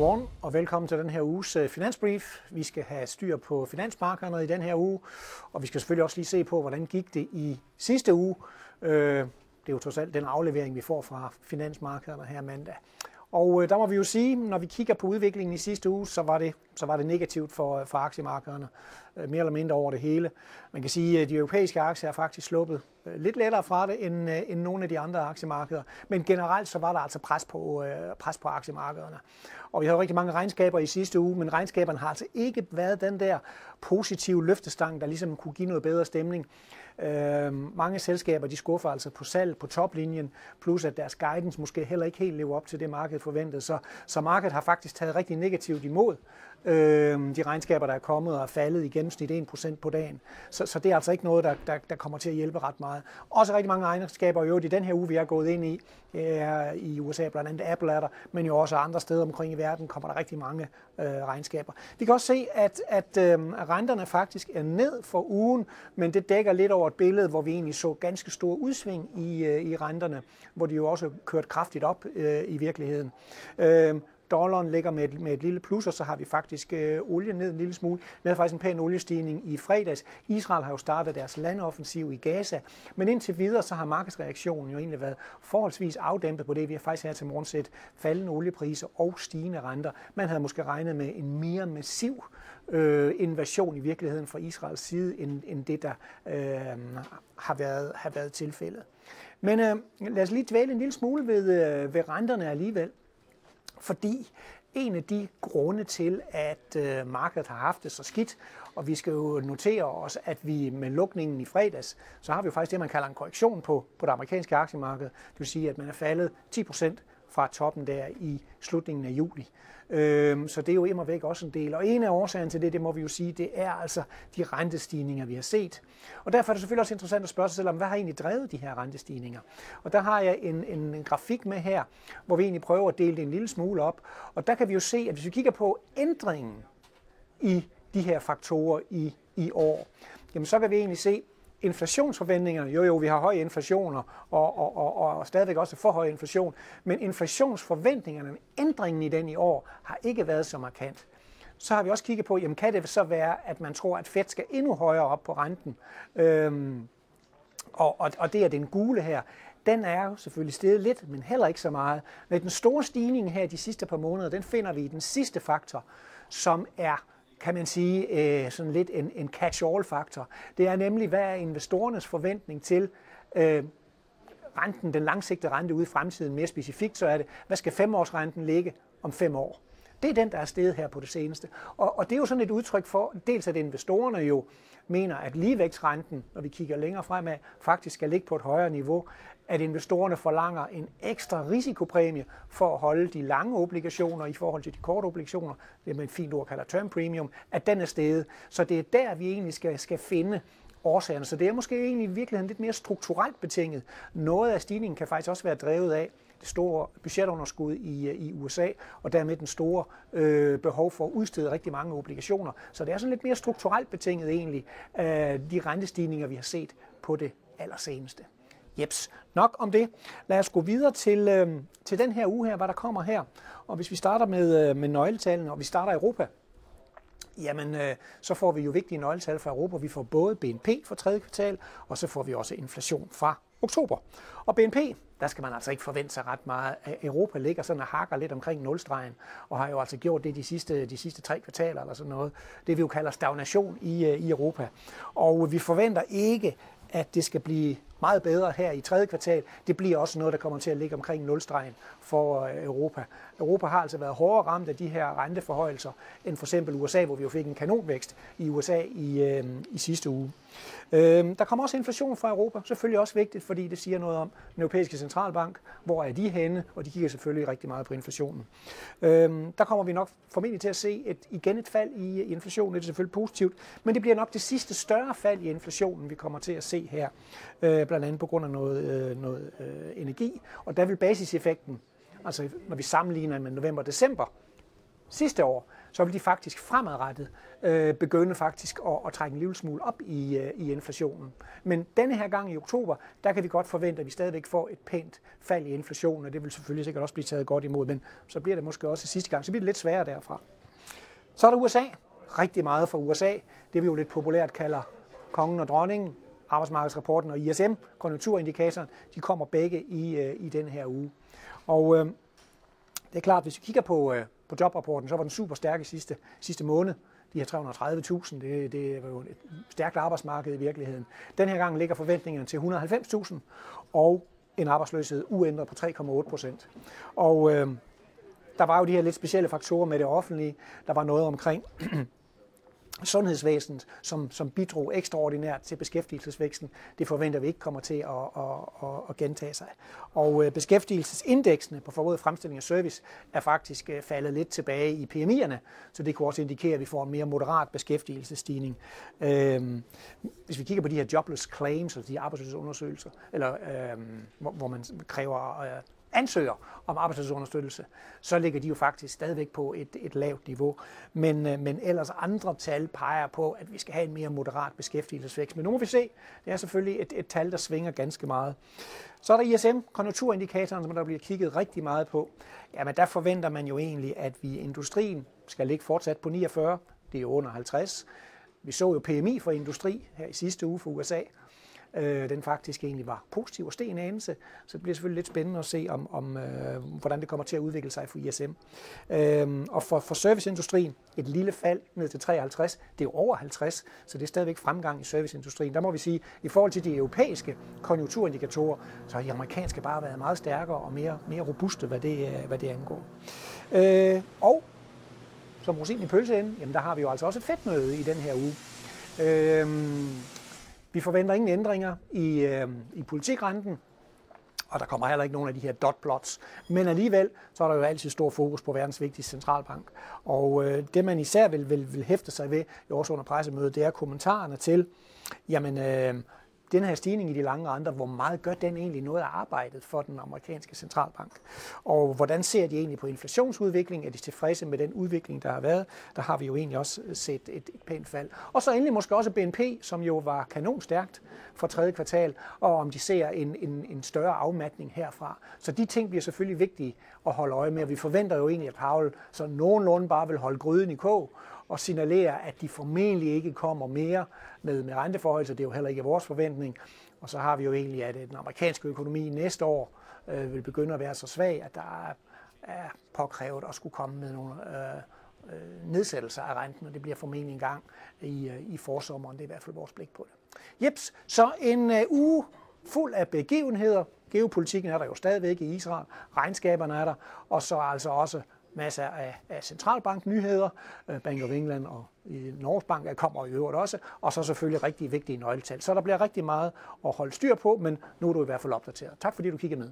Godmorgen og velkommen til den her uges øh, finansbrief. Vi skal have styr på finansmarkederne i den her uge, og vi skal selvfølgelig også lige se på, hvordan gik det i sidste uge. Øh, det er jo trods alt den aflevering, vi får fra finansmarkederne her mandag. Og øh, der må vi jo sige, når vi kigger på udviklingen i sidste uge, så var det, så var det negativt for, for aktiemarkederne, Øh, mere eller mindre over det hele. Man kan sige, at de europæiske aktier er faktisk sluppet øh, lidt lettere fra det end, øh, end nogle af de andre aktiemarkeder. Men generelt så var der altså pres på, pres på aktiemarkederne. Og vi havde rigtig mange regnskaber i sidste uge, men regnskaberne har altså ikke været den der positive løftestang, der ligesom kunne give noget bedre stemning. Øh, mange selskaber de skuffer altså på salg på toplinjen, plus at deres guidance måske heller ikke helt lever op til det, markedet forventede. Så, så markedet har faktisk taget rigtig negativt imod øh, de regnskaber, der er kommet og er faldet i gennemsnit 1% på dagen. Så, så det er altså ikke noget, der, der, der kommer til at hjælpe ret meget. Også rigtig mange regnskaber jo i den her uge, vi er gået ind i, er i USA, blandt andet Apple er der, men jo også andre steder omkring i verden kommer der rigtig mange øh, regnskaber. Vi kan også se, at, at øh, renterne faktisk er ned for ugen, men det dækker lidt over et billede, hvor vi egentlig så ganske store udsving i, øh, i renterne, hvor de jo også kørt kraftigt op øh, i virkeligheden. Øh, Dollaren ligger med et, med et lille plus, og så har vi faktisk øh, olie ned en lille smule. Vi havde faktisk en pæn oliestigning i fredags. Israel har jo startet deres landoffensiv i Gaza, men indtil videre så har markedsreaktionen jo egentlig været forholdsvis afdæmpet på det. Vi har faktisk her til morgen set faldende oliepriser og stigende renter. Man havde måske regnet med en mere massiv øh, invasion i virkeligheden fra Israels side, end, end det, der øh, har, været, har været tilfældet. Men øh, lad os lige dvæle en lille smule ved, øh, ved renterne alligevel. Fordi en af de grunde til, at øh, markedet har haft det så skidt, og vi skal jo notere os, at vi med lukningen i fredags, så har vi jo faktisk det, man kalder en korrektion på, på det amerikanske aktiemarked. Det vil sige, at man er faldet 10 procent fra toppen der i slutningen af juli. Øhm, så det er jo immer væk også en del. Og en af årsagerne til det, det må vi jo sige, det er altså de rentestigninger, vi har set. Og derfor er det selvfølgelig også interessant at spørge sig selv om, hvad har egentlig drevet de her rentestigninger? Og der har jeg en, en, en grafik med her, hvor vi egentlig prøver at dele det en lille smule op. Og der kan vi jo se, at hvis vi kigger på ændringen i de her faktorer i, i år, jamen så kan vi egentlig se, inflationsforventningerne, jo jo, vi har høje inflationer og, og, og, og stadigvæk også for høj inflation, men inflationsforventningerne, ændringen i den i år, har ikke været så markant. Så har vi også kigget på, jamen kan det så være, at man tror, at Fed skal endnu højere op på renten? Øhm, og, og, og det er den gule her. Den er jo selvfølgelig steget lidt, men heller ikke så meget. Men den store stigning her de sidste par måneder, den finder vi i den sidste faktor, som er kan man sige, øh, sådan lidt en, en catch-all-faktor. Det er nemlig, hvad er investorernes forventning til øh, renten, den langsigtede rente ude i fremtiden. Mere specifikt så er det, hvad skal femårsrenten ligge om fem år? Det er den, der er steget her på det seneste. Og, og det er jo sådan et udtryk for, dels at investorerne jo mener, at ligevægtsrenten, når vi kigger længere fremad, faktisk skal ligge på et højere niveau, at investorerne forlanger en ekstra risikopræmie for at holde de lange obligationer i forhold til de korte obligationer, det man fint ord kalder term premium, at den er steget. Så det er der, vi egentlig skal, skal finde årsagerne. Så det er måske egentlig i virkeligheden lidt mere strukturelt betinget. Noget af stigningen kan faktisk også være drevet af det store budgetunderskud i, øh, i USA, og dermed den store øh, behov for at udstede rigtig mange obligationer. Så det er sådan lidt mere strukturelt betinget egentlig, øh, de rentestigninger, vi har set på det allerseneste. Jeps, nok om det. Lad os gå videre til, øh, til den her uge her, hvad der kommer her. Og hvis vi starter med, øh, med nøgletallene, og vi starter i Europa, jamen øh, så får vi jo vigtige nøgletal fra Europa. Vi får både BNP for tredje kvartal, og så får vi også inflation fra oktober. Og BNP, der skal man altså ikke forvente sig ret meget. Europa ligger sådan og hakker lidt omkring nulstregen, og har jo altså gjort det de sidste, de sidste tre kvartaler eller sådan noget. Det vi jo kalder stagnation i, øh, i Europa. Og vi forventer ikke, at det skal blive meget bedre her i tredje kvartal. Det bliver også noget, der kommer til at ligge omkring nulstregen for øh, Europa. Europa har altså været hårdere ramt af de her renteforhøjelser end for eksempel USA, hvor vi jo fik en kanonvækst i USA i, øh, i sidste uge. Øh, der kommer også inflation fra Europa, selvfølgelig også vigtigt, fordi det siger noget om den europæiske centralbank. Hvor er de henne? Og de kigger selvfølgelig rigtig meget på inflationen. Øh, der kommer vi nok formentlig til at se et, igen et fald i inflationen. Det er selvfølgelig positivt, men det bliver nok det sidste større fald i inflationen, vi kommer til at se her. Øh, blandt andet på grund af noget, øh, noget øh, energi. Og der vil basiseffekten, altså når vi sammenligner med november og december, sidste år, så vil de faktisk fremadrettet øh, begynde faktisk at, at trække en lille smule op i, øh, i inflationen. Men denne her gang i oktober, der kan vi godt forvente, at vi stadigvæk får et pænt fald i inflationen, og det vil selvfølgelig sikkert også blive taget godt imod, men så bliver det måske også sidste gang, så bliver det lidt sværere derfra. Så er der USA. Rigtig meget fra USA. Det vi jo lidt populært kalder kongen og dronningen, arbejdsmarkedsrapporten og ISM, konjunkturindikatoren, de kommer begge i, øh, i den her uge. Og øh, det er klart, hvis vi kigger på, øh, på jobrapporten, så var den super stærk i sidste, sidste måned. De her 330.000, det, det var jo et stærkt arbejdsmarked i virkeligheden. Den her gang ligger forventningerne til 190.000 og en arbejdsløshed uændret på 3,8 procent. Og øh, der var jo de her lidt specielle faktorer med det offentlige. Der var noget omkring sundhedsvæsenet, som, som bidrog ekstraordinært til beskæftigelsesvæksten. Det forventer vi ikke kommer til at, at, at, at gentage sig. Og øh, beskæftigelsesindeksene på forbruget fremstilling og service er faktisk øh, faldet lidt tilbage i PMI'erne, så det kunne også indikere, at vi får en mere moderat beskæftigelsesstigning. Øhm, hvis vi kigger på de her jobless claims, altså de arbejdsløshedsundersøgelser, eller øhm, hvor, hvor man kræver øh, ansøger om arbejdsløshedsunderstøttelse, så ligger de jo faktisk stadigvæk på et, et lavt niveau. Men, øh, men ellers andre tal peger på, at vi skal have en mere moderat beskæftigelsesvækst. Men nu må vi se. Det er selvfølgelig et, et tal, der svinger ganske meget. Så er der ISM, konjunkturindikatoren, som der bliver kigget rigtig meget på. Jamen der forventer man jo egentlig, at vi i industrien skal ligge fortsat på 49. Det er jo under 50. Vi så jo PMI for industri her i sidste uge for USA, øh, den faktisk egentlig var positiv og steg en anelse. Så det bliver selvfølgelig lidt spændende at se, om, om øh, hvordan det kommer til at udvikle sig for ISM. Øh, og for, for serviceindustrien, et lille fald ned til 53, det er jo over 50, så det er stadigvæk fremgang i serviceindustrien. Der må vi sige, i forhold til de europæiske konjunkturindikatorer, så har de amerikanske bare været meget stærkere og mere, mere robuste, hvad det, øh, hvad det angår. Øh, og som rosin i pølseenden, jamen der har vi jo altså også et fedtmøde i den her uge. Øh, vi forventer ingen ændringer i, øh, i politikrenten, og der kommer heller ikke nogen af de her dot plots. Men alligevel, så er der jo altid stor fokus på verdens vigtigste centralbank. Og øh, det man især vil, vil, vil hæfte sig ved, i også under pressemødet, det er kommentarerne til, jamen øh, den her stigning i de lange renter, hvor meget gør den egentlig noget af arbejdet for den amerikanske centralbank? Og hvordan ser de egentlig på inflationsudviklingen? Er de tilfredse med den udvikling, der har været? Der har vi jo egentlig også øh, set et, et pænt fald. Og så endelig måske også BNP, som jo var kanonstærkt for tredje kvartal, og om de ser en, en, en større afmatning herfra. Så de ting bliver selvfølgelig vigtige at holde øje med, og vi forventer jo egentlig, at Powell så nogenlunde bare vil holde gryden i kog, og signalerer, at de formentlig ikke kommer mere med, med renteforhold, så det er jo heller ikke vores forventning. Og så har vi jo egentlig, at den amerikanske økonomi næste år øh, vil begynde at være så svag, at der er, er påkrævet at skulle komme med nogle øh, øh nedsættelser af renten, og det bliver formentlig en gang i, øh, i forsommeren. Det er i hvert fald vores blik på det. Jeps, så en øh, uge fuld af begivenheder. Geopolitikken er der jo stadigvæk i Israel, regnskaberne er der, og så altså også masser af, af centralbanknyheder. Øh, Bank of England og Norges Bank kommer i øvrigt også, og så selvfølgelig rigtig vigtige nøgletal. Så der bliver rigtig meget at holde styr på, men nu er du i hvert fald opdateret. Tak fordi du kiggede med.